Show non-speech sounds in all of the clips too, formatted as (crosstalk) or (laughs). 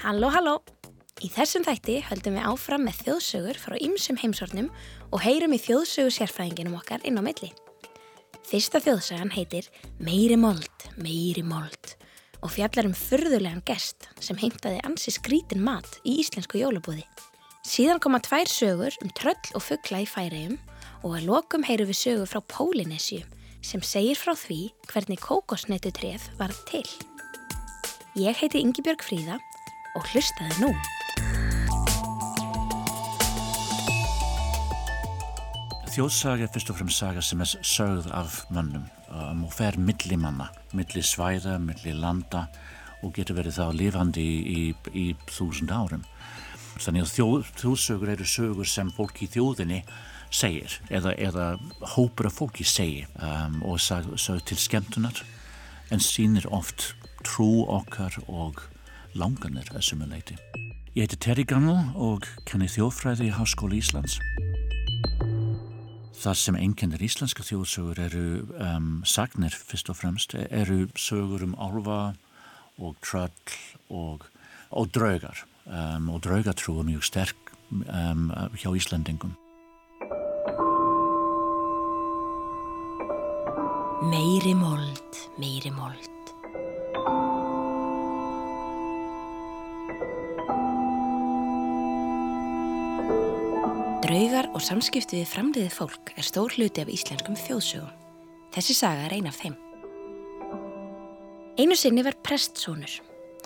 Halló, halló! Í þessum þætti höldum við áfram með þjóðsögur frá ymsum heimsornum og heyrum í þjóðsögu sérfræðinginum okkar inn á milli. Fyrsta þjóðsagan heitir Meiri mold, meiri mold og fjallar um fyrðulegan gest sem heimtaði ansi skrítin mat í íslensku jólabúði. Síðan koma tvær sögur um tröll og fuggla í færiðum og að lokum heyrum við sögur frá Pólinesju sem segir frá því hvernig kókosnetutrið var til. Ég heiti Yngibjörg Fríða og hlustaði nú. Þjóðsaga er fyrst og fremst saga sem er sögð af mönnum um, og fer milli manna, milli svæða, milli landa og getur verið þá lifandi í, í, í þúsund árum. Þannig að þjóð, þjóðsögur eru sögur sem fólk í þjóðinni segir eða, eða hópur af fólki segir um, og sög til skemmtunar en sínir oft trú okkar og langanir að sumuleiti. Ég heiti Terri Gammal og kenni þjóðfræði í Háskóli Íslands. Það sem einkennir íslenska þjóðsögur eru um, sagnir fyrst og fremst, eru sögur um álva og tröll og, og draugar um, og draugatrú er mjög sterk um, hjá Íslandingum. Meiri mold, meiri mold. Draugar og samskipti við framliðið fólk er stór hluti af íslenskum þjóðsögum. Þessi saga er ein af þeim. Einu sinni var prestsónur.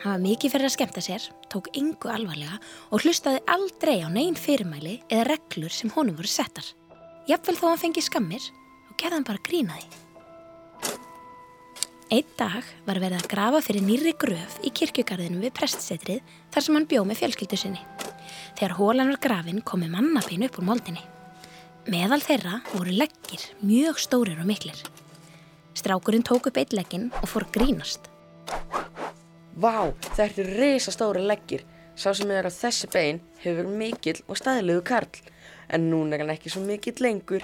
Hann var mikið fyrir að skemta sér, tók yngu alvarlega og hlustaði aldrei á negin fyrirmæli eða reglur sem honum voru settar. Jafnvel þó hann fengi skammir og gerði hann bara grínaði. Einn dag var verið að grafa fyrir nýri gröf í kirkjugarðinu við prestsetrið þar sem hann bjóð með fjölskyldu sinni. Þegar hólan var grafin komi mannabein upp úr moldinni. Meðal þeirra voru leggir, mjög stórir og miklir. Strákurinn tók upp eitt leggin og fór grínast. Vá, þetta eru reysastóri leggir. Sá sem er á þessi bein hefur mikill og staðilegu karl, en núna er hann ekki svo mikill lengur.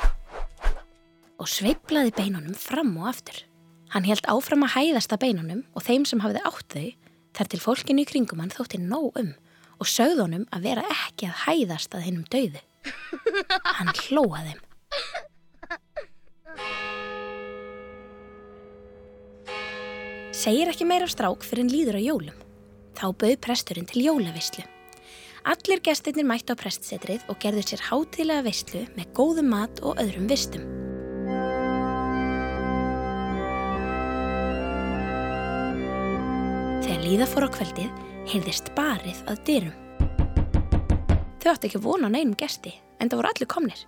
Og sveiplaði beinunum fram og aftur. Hann held áfram að hæðast að beinunum og þeim sem hafiði átt þau, þar til fólkinu í kringum hann þótti nóg um og sögð honum að vera ekki að hæðast að hennum dauðu. (laughs) Hann hlóað þeim. Segir ekki meira strák fyrir en líður á jólum. Þá bauð presturinn til jólavislu. Allir gestirnir mættu á prestsetrið og gerðu sér hátilega vislu með góðum mat og öðrum vistum. Líða fór á kveldið heyrðist barið að dyrum. Þau átti ekki vona á neinum gesti, en það voru allir komnir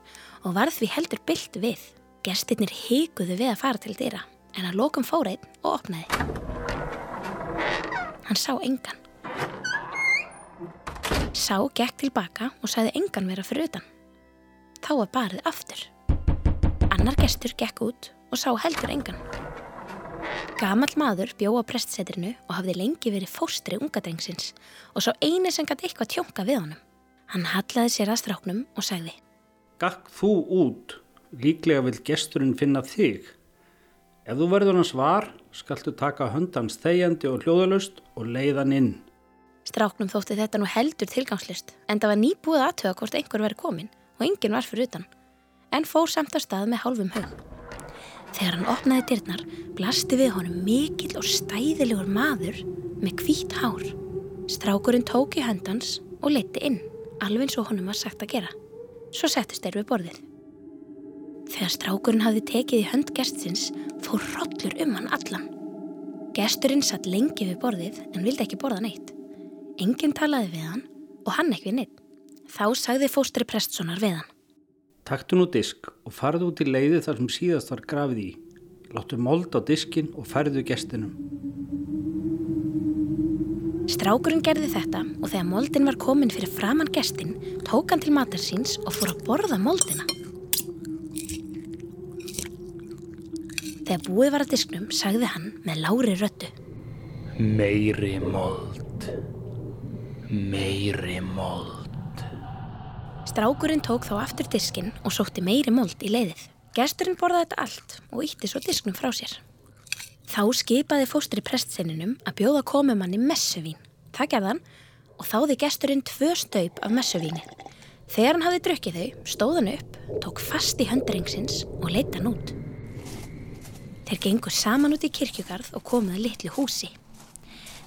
og varð því heldur byllt við. Gestirnir híkuðu við að fara til dyra, en að lokum fór einn og opnaði. Hann sá engan. Sá gekk tilbaka og sagði engan vera fyrir utan. Þá var barið aftur. Annar gestur gekk út og sá heldur engan. Gamal maður bjó á prestsetrinu og hafði lengi verið fóstri ungadrengsins og svo eini sem gæti eitthvað tjónka við honum. Hann hallaði sér að stráknum og sagði Gakk þú út, líklega vil gesturinn finna þig. Ef þú verður hans var, skaltu taka höndans þegjandi og hljóðalust og leiðan inn. Stráknum þótti þetta nú heldur tilgangslist en það var nýbúið aðtöða hvort einhver veri komin og enginn var fyrir utan en fór samt að stað með hálfum hög. Þegar hann opnaði dyrnar blasti við honum mikill og stæðilegur maður með hvít hár. Strákurinn tók í höndans og leti inn, alveg eins og honum var sagt að gera. Svo settist þeir við borðið. Þegar strákurinn hafði tekið í hönd gestsins fór rollur um hann allan. Gesturinn satt lengi við borðið en vildi ekki borða neitt. Enginn talaði við hann og hann ekki við neitt. Þá sagði fóstri Prestssonar við hann. Taktu nú disk og farðu út í leiði þar sem síðast var grafið í. Láttu mold á diskin og færðu gestinum. Strákurinn gerði þetta og þegar moldin var komin fyrir framann gestin tók hann til matar síns og fór að borða moldina. Þegar búið var að disknum sagði hann með lári röttu. Meiri mold. Meiri mold. Strákurinn tók þá aftur diskin og sótti meiri mold í leiðið. Gesturinn borðaði þetta allt og ítti svo disknum frá sér. Þá skipaði fóstri prestseininum að bjóða komumanni messuvín. Það gerðan og þáði gesturinn tvö staup af messuvíni. Þegar hann hafði drukkið þau, stóð hann upp, tók fast í hönduringsins og leita hann út. Þeir gengur saman út í kirkjugarð og komuði litlu húsi.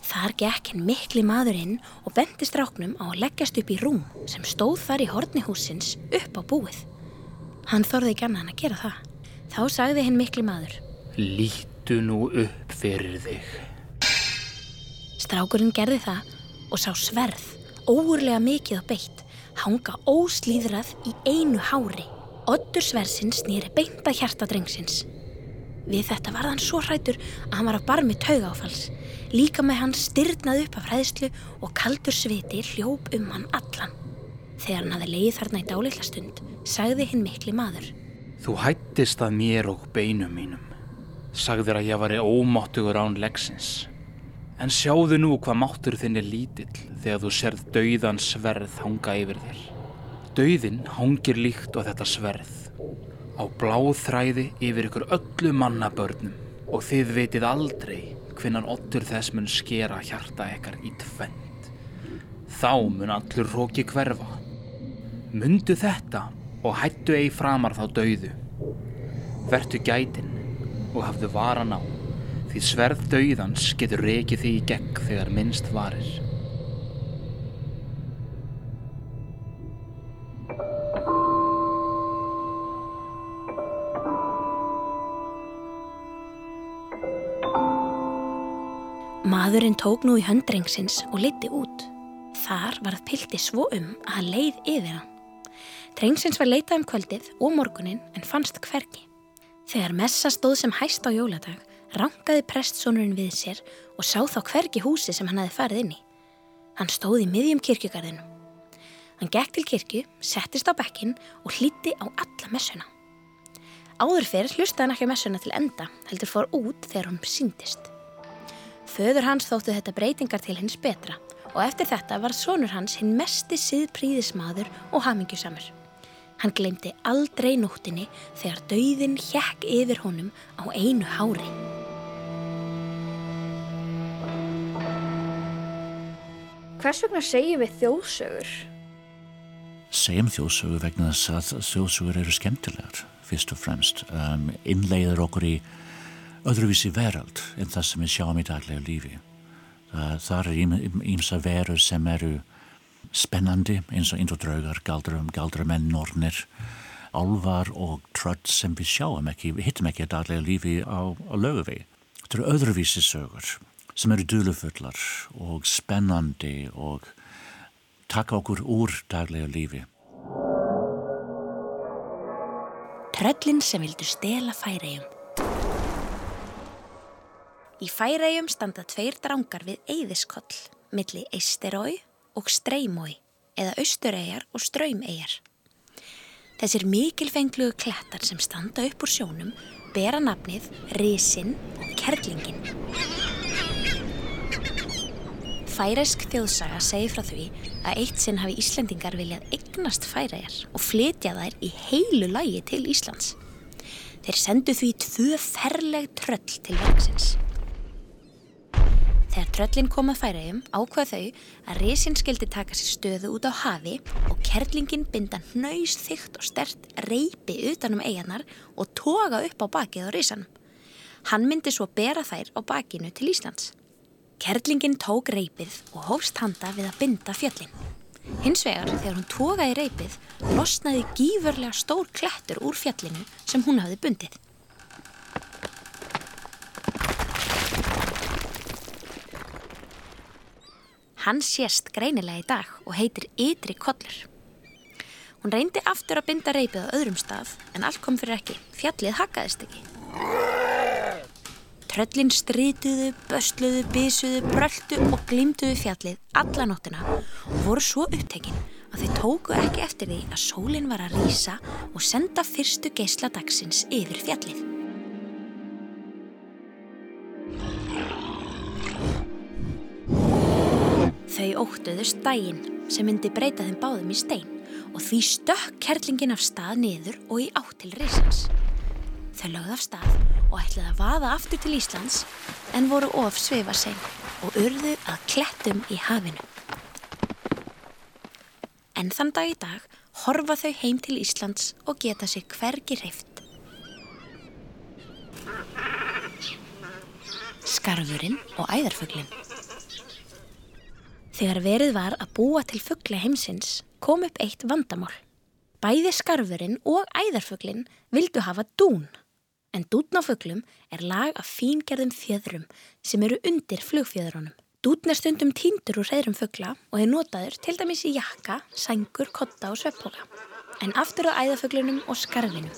Þar gekk henn mikli maður inn og benti stráknum á að leggjast upp í rúm sem stóð þar í horni húsins upp á búið. Hann þorði ekki annað að gera það. Þá sagði henn mikli maður. Lítu nú upp fyrir þig. Strákurinn gerði það og sá sverð, óurlega mikið og beitt, hanga óslýðrað í einu hári. Oddur sverðsinn snýri beint að hjarta drengsins. Við þetta var hann svo hrætur að hann var að barmi tauga áfalls. Líka með hann styrnað upp af hræðslu og kaldur sviti hljóp um hann allan. Þegar hann hafi leið þarna í dálitla stund, sagði hinn mikli maður. Þú hættist að mér og beinum mínum. Sagðir að ég var ómáttugur án legsins. En sjáðu nú hvað máttur þinn er lítill þegar þú serð dauðan sverð hanga yfir þér. Dauðin hangir líkt á þetta sverð. Á bláð þræði yfir ykkur öllu mannabörnum og þið vitið aldrei hvinnan ottur þess mun skera hjarta ekkar í tvend. Þá mun allur róki hverfa. Mundu þetta og hættu eigi framar þá dauðu. Vertu gætin og hafðu varan á, því sverð dauðans getur reikið því í gegn þegar minnst varir. Maðurinn tók nú í höndrengsins og liti út. Þar varð pildi svo um að hann leið yfir hann. Drengsins var leitað um kvöldið og morgunin en fannst hvergi. Þegar messa stóð sem hæst á jóladag, rangaði prestsónurinn við sér og sá þá hvergi húsi sem hann hafi farið inn í. Hann stóð í miðjum kirkjugarðinu. Hann gekk til kirkju, settist á bekkin og hlíti á alla messuna. Áður fyrir hlustaði hann ekki messuna til enda, heldur fór út þegar hún síndist. Föður hans þóttu þetta breytingar til hins betra og eftir þetta var sonur hans hinn mesti siðpríðismadur og hamingjusamur. Hann glemdi aldrei nóttinni þegar dauðin hjekk yfir honum á einu hári. Hvers vegna segjum við þjóðsögur? Segjum þjóðsögur vegna þess að þjóðsögur eru skemmtilegar, fyrst og fremst. Um, innleiður okkur í öðruvísi veröld en það sem við sjáum í daglega lífi. Það, það er ímsa verur sem eru spennandi eins og indröðrögar, galdramenn, nornir, álvar og trödd sem við sjáum ekki, við hittum ekki að daglega lífi á, á löguvegi. Þetta eru öðruvísi sögur sem eru dölufullar og spennandi og taka okkur úr daglega lífi. Tröllin sem vildu stela færiðum. Í færiðum standa tveir drangar við Eyðiskoll, milli Eisterói og Streymói eða Austureigjar og Ströymeigjar. Þessir mikilfenglugu klettar sem standa upp úr sjónum bera nafnið Rísin og Kerlingin. Færesk þjóðsaga segi frá því að eitt sinn hafi Íslendingar viljað eignast færæjar og flytja þær í heilu lagi til Íslands. Þeir sendu því tvö ferleg tröll til verksins. Þegar tröllin kom að færæjum ákvað þau að risin skildi taka sér stöðu út á hafi og kerlingin binda hnaus þygt og stert reypi utanum eiganar og toga upp á bakið á risanum. Hann myndi svo bera þær á bakinu til Íslands. Kerlingin tók reypið og hófst handa við að binda fjöllin. Hins vegar, þegar hún tókaði reypið, losnaði gífurlega stór klettur úr fjallinu sem hún hafði bundið. Hann sést greinilega í dag og heitir Ytri Kollur. Hún reyndi aftur að binda reypið á öðrum stað en allt kom fyrir ekki. Fjallið hakaðist ekki. Tröllin strítuðu, böstluðu, bísuðu, bröldu og glimtuðu fjallið alla nóttina og voru svo upptekinn að þau tóku ekki eftir því að sólinn var að rýsa og senda fyrstu geysla dagsins yfir fjallið. Þau óttuðust daginn sem myndi breyta þeim báðum í stein og því stökk kerlingin af stað niður og í átt til reysans. Þau lögði af stað og ætlaði að vaða aftur til Íslands en voru of sveifa sein og urðu að klettum í hafinu. En þann dag í dag horfa þau heim til Íslands og geta sig hvergi hreift. Skarfurinn og æðarfuglinn Þegar verið var að búa til fuggla heimsins kom upp eitt vandamál. Bæði skarfurinn og æðarfuglinn vildu hafa dún. En dún á fugglum er lag af fíngerðum fjöðrum sem eru undir flugfjöðrunum. Dún er stundum tíndur úr reyðrum fuggla og er notaður til dæmis í jakka, sængur, kotta og sveppóka. En aftur á æðarfuglunum og skarfinum.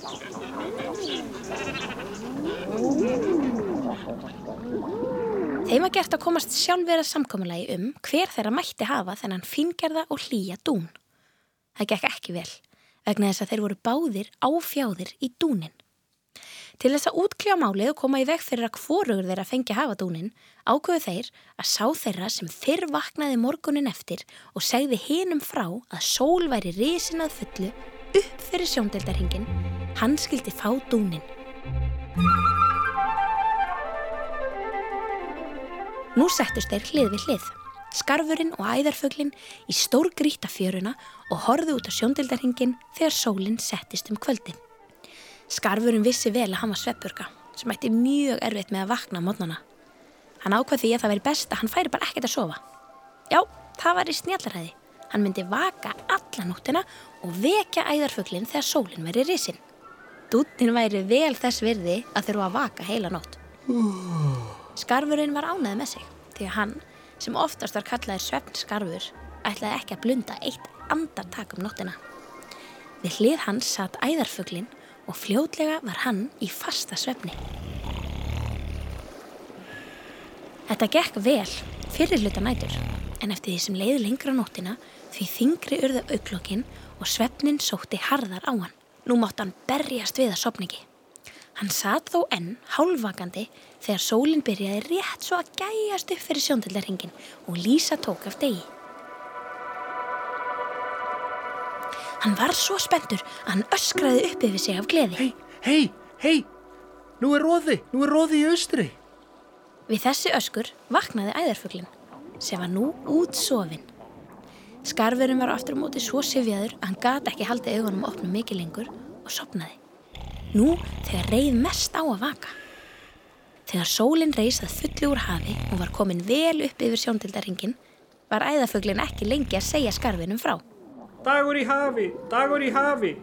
Þeim var gert að komast sjálfur að samkominlagi um hver þeirra mætti hafa þennan fíngerða og hlýja dún. Það gekk ekki vel, vegna þess að þeir voru báðir áfjáðir í dúnin. Til þess að útkljá málið og koma í veg fyrir að hvorugur þeirra fengi hafa dúnin, ákveðu þeir að sá þeirra sem fyrr vaknaði morgunin eftir og segði hinum frá að sól væri risin að fullu upp fyrir sjóndeldarhingin, hann skildi fá dúnin. Nú settust þeir hlið við hlið, skarfurinn og æðarfuglinn í stór grítafjöruna og horðu út á sjóndeldarhingin þegar sólinn settist um kvöldin. Skarfurinn vissi vel að hann var sveppurka sem ætti mjög erfitt með að vakna á mótnana. Hann ákvað því að það væri best að hann færi bara ekkert að sofa. Já, það var í snjallaræði. Hann myndi vaka alla nóttina og vekja æðarfuglinn þegar sólinn væri risin. Dúttin væri vel þess virði að þurfa að vaka heila nótt. Skarfurinn var ánæði með sig því að hann, sem oftast var kallaðir svefn skarfur, ætlaði ekki að blunda eitt andartak um nóttina. Við hlið hans satt æðarfuglinn og fljótlega var hann í fasta svefni. Þetta gekk vel fyrir hluta nætur en eftir því sem leiði lengra nóttina því þingri urðu auklokkin og svefnin sótti harðar á hann. Nú mátt hann berjast við að sopningi. Hann satt þó enn hálfvakandi þegar sólinn byrjaði rétt svo að gæjast upp fyrir sjóndildarhingin og Lísa tók af degi. Hann var svo spenntur að hann öskraði upp yfir sig af gleði. Hei, hei, hei, nú er róði, nú er róði í austri. Við þessi öskur vaknaði æðarfuglinn sem var nú út sofinn. Skarfurinn var aftur á móti svo sifjaður að hann gati ekki haldið augunum opnum mikið lengur og sopnaði. Nú þegar reið mest á að vaka. Þegar sólinn reys að fulli úr hafi og var komin vel upp yfir sjóndildarhingin var æðarfuglinn ekki lengi að segja skarfinum frá. Dagur í hafi, dagur í hafi.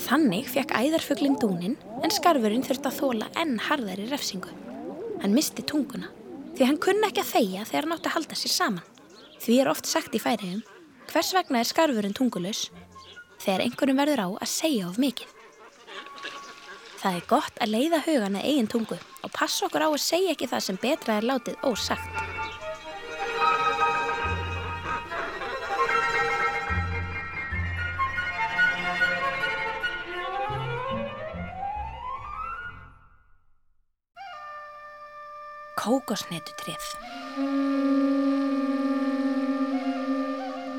Þannig fekk æðarfuglinn dúnin en skarfurinn þurfti að þóla enn harðari refsingu. Hann misti tunguna því hann kunna ekki að þegja þegar hann átti að halda sér saman. Því er oft sagt í færiðum hvers vegna er skarfurinn tungulus þegar einhverjum verður á að segja of mikið. Það er gott að leiða hugan að eigin tungu og passa okkur á að segja ekki það sem betra er látið ósagt. Kókosnetutrið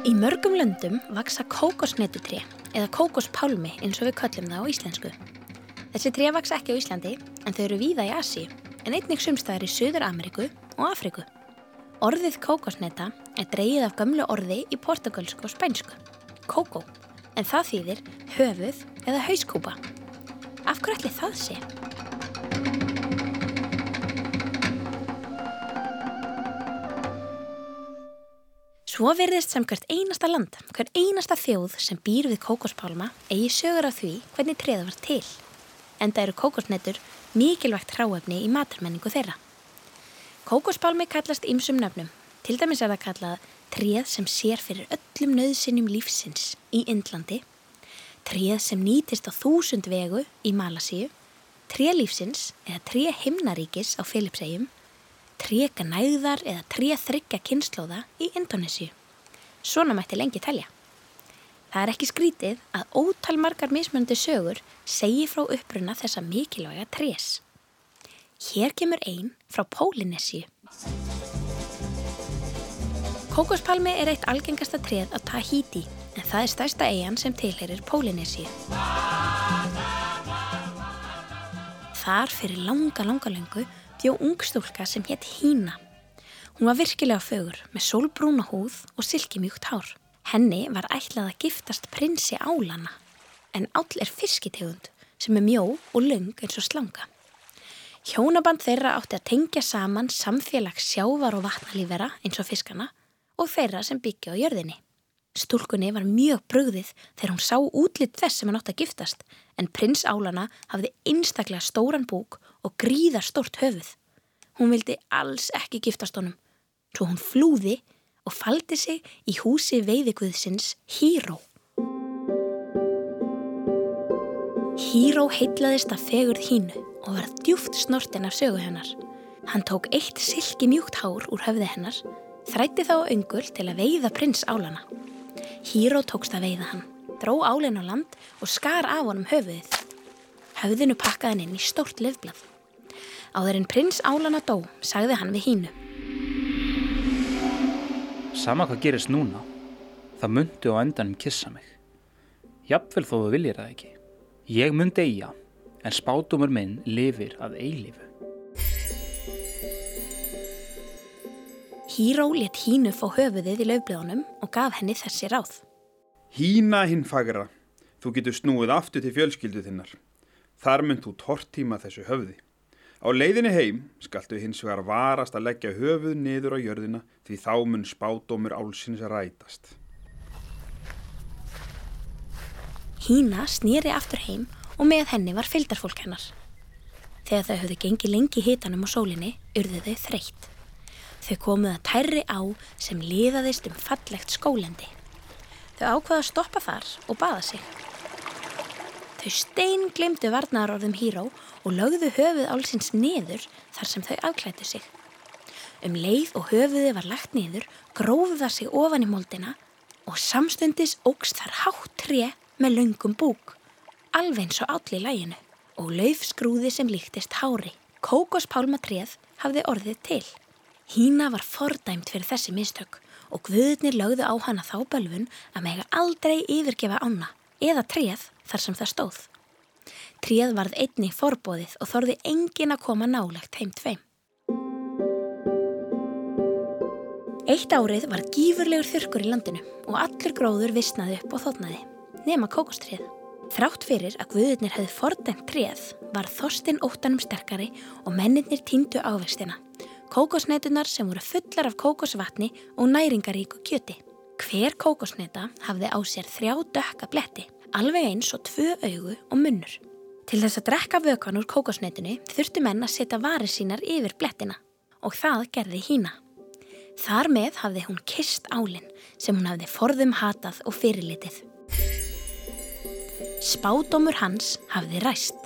Í mörgum löndum vaksa kókosnetutri eða kókospálmi eins og við köllum það á íslensku. Þessi tré vaksa ekki á Íslandi en þau eru víða í Asi en einnig sumstaðar í Suður Ameríku og Afriku. Orðið kókosneta er dreyið af gamlu orði í portugalsku og spænsku, kókó, en það þýðir höfuð eða hauskúpa. Af hverju ætli það sé? Svo verðist sem hvert einasta land, hver einasta þjóð sem býr við kókospálma eigi sögur af því hvernig treða var til. Enda eru kókosnetur mikilvægt hráefni í maturmenningu þeirra. Kókospálmi kallast ymsum nöfnum. Til dæmis er það kallað treð sem sér fyrir öllum nöðsinnum lífsins í Indlandi, treð sem nýtist á þúsund vegu í Malasíu, treð lífsins eða treð himnaríkis á Filipsegjum, treð ganæðar eða treð þryggja kynnslóða í Indonésiu. Svona mætti lengi telja. Það er ekki skrítið að ótal margar mismöndi sögur segi frá uppruna þessa mikilvæga trés. Hér kemur einn frá Pólinesíu. Kókospalmi er eitt algengasta tréð á Tahiti en það er stærsta eigin sem tilherir Pólinesíu. Þar fyrir langa, langa lengu bjó ungstúlka sem hétt Hína. Hún var virkilega fögur með sólbrúna húð og silkimjúkt hár. Henni var ætlað að giftast prinsi álana, en áll er fiskitegund sem er mjó og lung eins og slanga. Hjónaband þeirra átti að tengja saman samfélags sjávar og vatnalífera eins og fiskana og þeirra sem byggja á jörðinni. Stúlkunni var mjög brugðið þegar hún sá útlitt þess sem hann átti að giftast en prins Álana hafði einstaklega stóran búk og gríðar stórt höfuð. Hún vildi alls ekki giftast honum, svo hún flúði og faldi sig í húsi veiðiguðsins Híró. Híró heitlaðist af fegurð hínu og var djúft snortin af sögu hennar. Hann tók eitt silki mjúkt hár úr höfði hennar, þrætti þá öngul til að veiða prins Álana. Híró tókst að veiða hann, dró álinn á land og skar af honum höfuðið. Höfðinu pakkaði hann inn í stórt lefblad. Áður en prins Álana dó, sagði hann við hínu. Sama hvað gerist núna, það myndi á endanum kissa mig. Jafnvel þó þú viljir það ekki. Ég myndi eiga, en spátumur minn lifir að eilífu. Híró let hínu fá höfuðið í löfblöðunum og gaf henni þessi ráð. Hína hinn fagra, þú getur snúið aftur til fjölskyldu þinnar. Þar mynd þú tortíma þessu höfði. Á leiðinni heim skaltu hins vegar varast að leggja höfuð niður á jörðina því þá mun spátumur álsins rætast. Hína snýri aftur heim og með henni var fylgdarfólk hennar. Þegar þau höfðu gengið lengi hitanum á sólinni, urðu þau þreytt. Þau komuð að tærri á sem liðaðist um fallegt skólendi. Þau ákvaða að stoppa þar og baða sig. Þau stein glemdu varnarorðum híró og lögðu höfuð álsins niður þar sem þau afklættu sig. Um leið og höfuði var lagt niður, gróðu það sig ofan í moldina og samstundis ógst þar hátt tré með löngum búk, alveg eins og allir læginu og laufskrúði sem líktist hári. Kókospálmatréð hafði orðið til. Hína var fordæmt fyrir þessi mistök og guðurnir lögðu á hana þá bölfun að mega aldrei yfirgefa ána eða treð þar sem það stóð. Treð varð einni forbóðið og þorði engin að koma nálegt heim tveim. Eitt árið var gífurlegur þurkur í landinu og allur gróður vissnaði upp og þóttnaði, nema kókostrið. Þrátt fyrir að guðurnir hefði fordæmt treð var þorstinn óttanum sterkari og mennirnir týndu ávextina kókosneitunar sem voru fullar af kókosvatni og næringaríku kjöti. Hver kókosneita hafði á sér þrjá dökka bletti, alveg eins og tvö augu og munnur. Til þess að drekka vökan úr kókosneitunni þurftu menn að setja varir sínar yfir blettina og það gerði hína. Þar með hafði hún kist álinn sem hún hafði forðum hatað og fyrirlitið. Spádómur hans hafði ræst.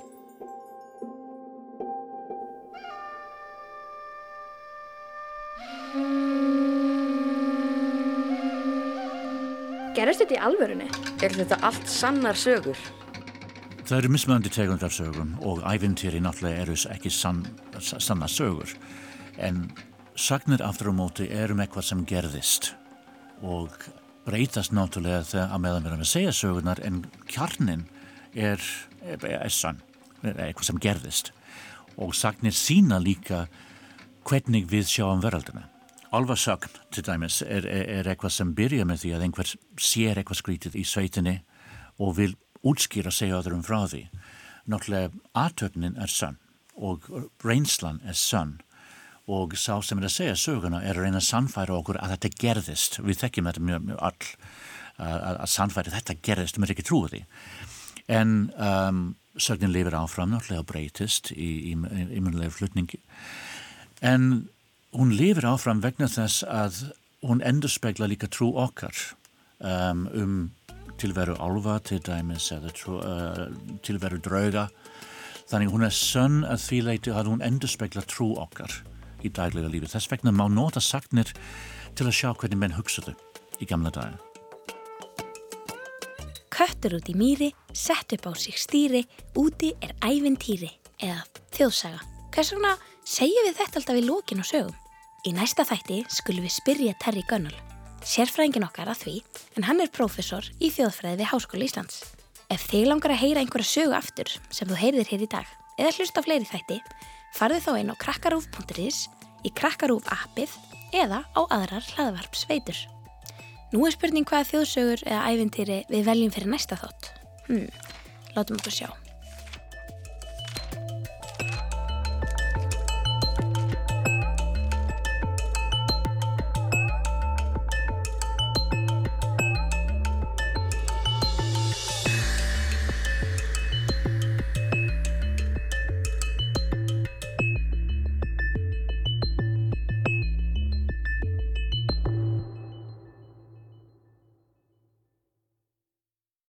Gerist þetta í alvörunni? Er þetta allt sannar sögur? Það eru mismöndi tegund af sögum og ævintýri náttúrulega eru ekki sann, sanna sögur. En sagnir aftur á móti eru með eitthvað sem gerðist og breytast náttúrulega þegar að meðan við erum að segja sögurnar en kjarnin er, er, er sann, er eitthvað sem gerðist. Og sagnir sína líka hvernig við sjáum veröldina. Alvarsögn til dæmis er eitthvað sem byrja með því að einhver sér eitthvað skrítið í sveitinni og vil útskýra segja öðrum frá því. Náttúrulega aðtöfnin er sann og reynslan er sann og sá sem er að segja söguna er að reyna að sannfæra okkur að þetta gerðist. Við þekkjum þetta mjög, mjög all að, að sannfæra þetta gerðist, við erum ekki trúið því. En um, sögnin lifir áfram náttúrulega breytist í, í, í, í munlega flutningi. En hún lifir áfram vegna þess að hún endur spegla líka trú okkar um, um tilveru álva til dæmis eða uh, tilveru drauga þannig hún er sönn að því leiti að hún endur spegla trú okkar í daglega lífi þess vegna má nota sagnir til að sjá hvernig menn hugsaðu í gamla daga Köttur út í mýri, sett upp á sig stýri, úti er ævintýri eða þjóðsaga. Hvers vegna segjum við þetta alltaf í lókin og sögum? Í næsta þætti skulum við spyrja Terry Gunnell, sérfræðingin okkar að því, en hann er prófessor í þjóðfræði við Háskóla Íslands. Ef þig langar að heyra einhverja sögu aftur sem þú heyrðir hér í dag, eða hlusta á fleiri þætti, farðu þá inn á krakkarúf.is, í krakkarúf appið eða á aðrar hlaðvarp sveitur. Nú er spurning hvaða þjóðsögur eða ævintýri við veljum fyrir næsta þátt. Hmm, látum okkur sjá.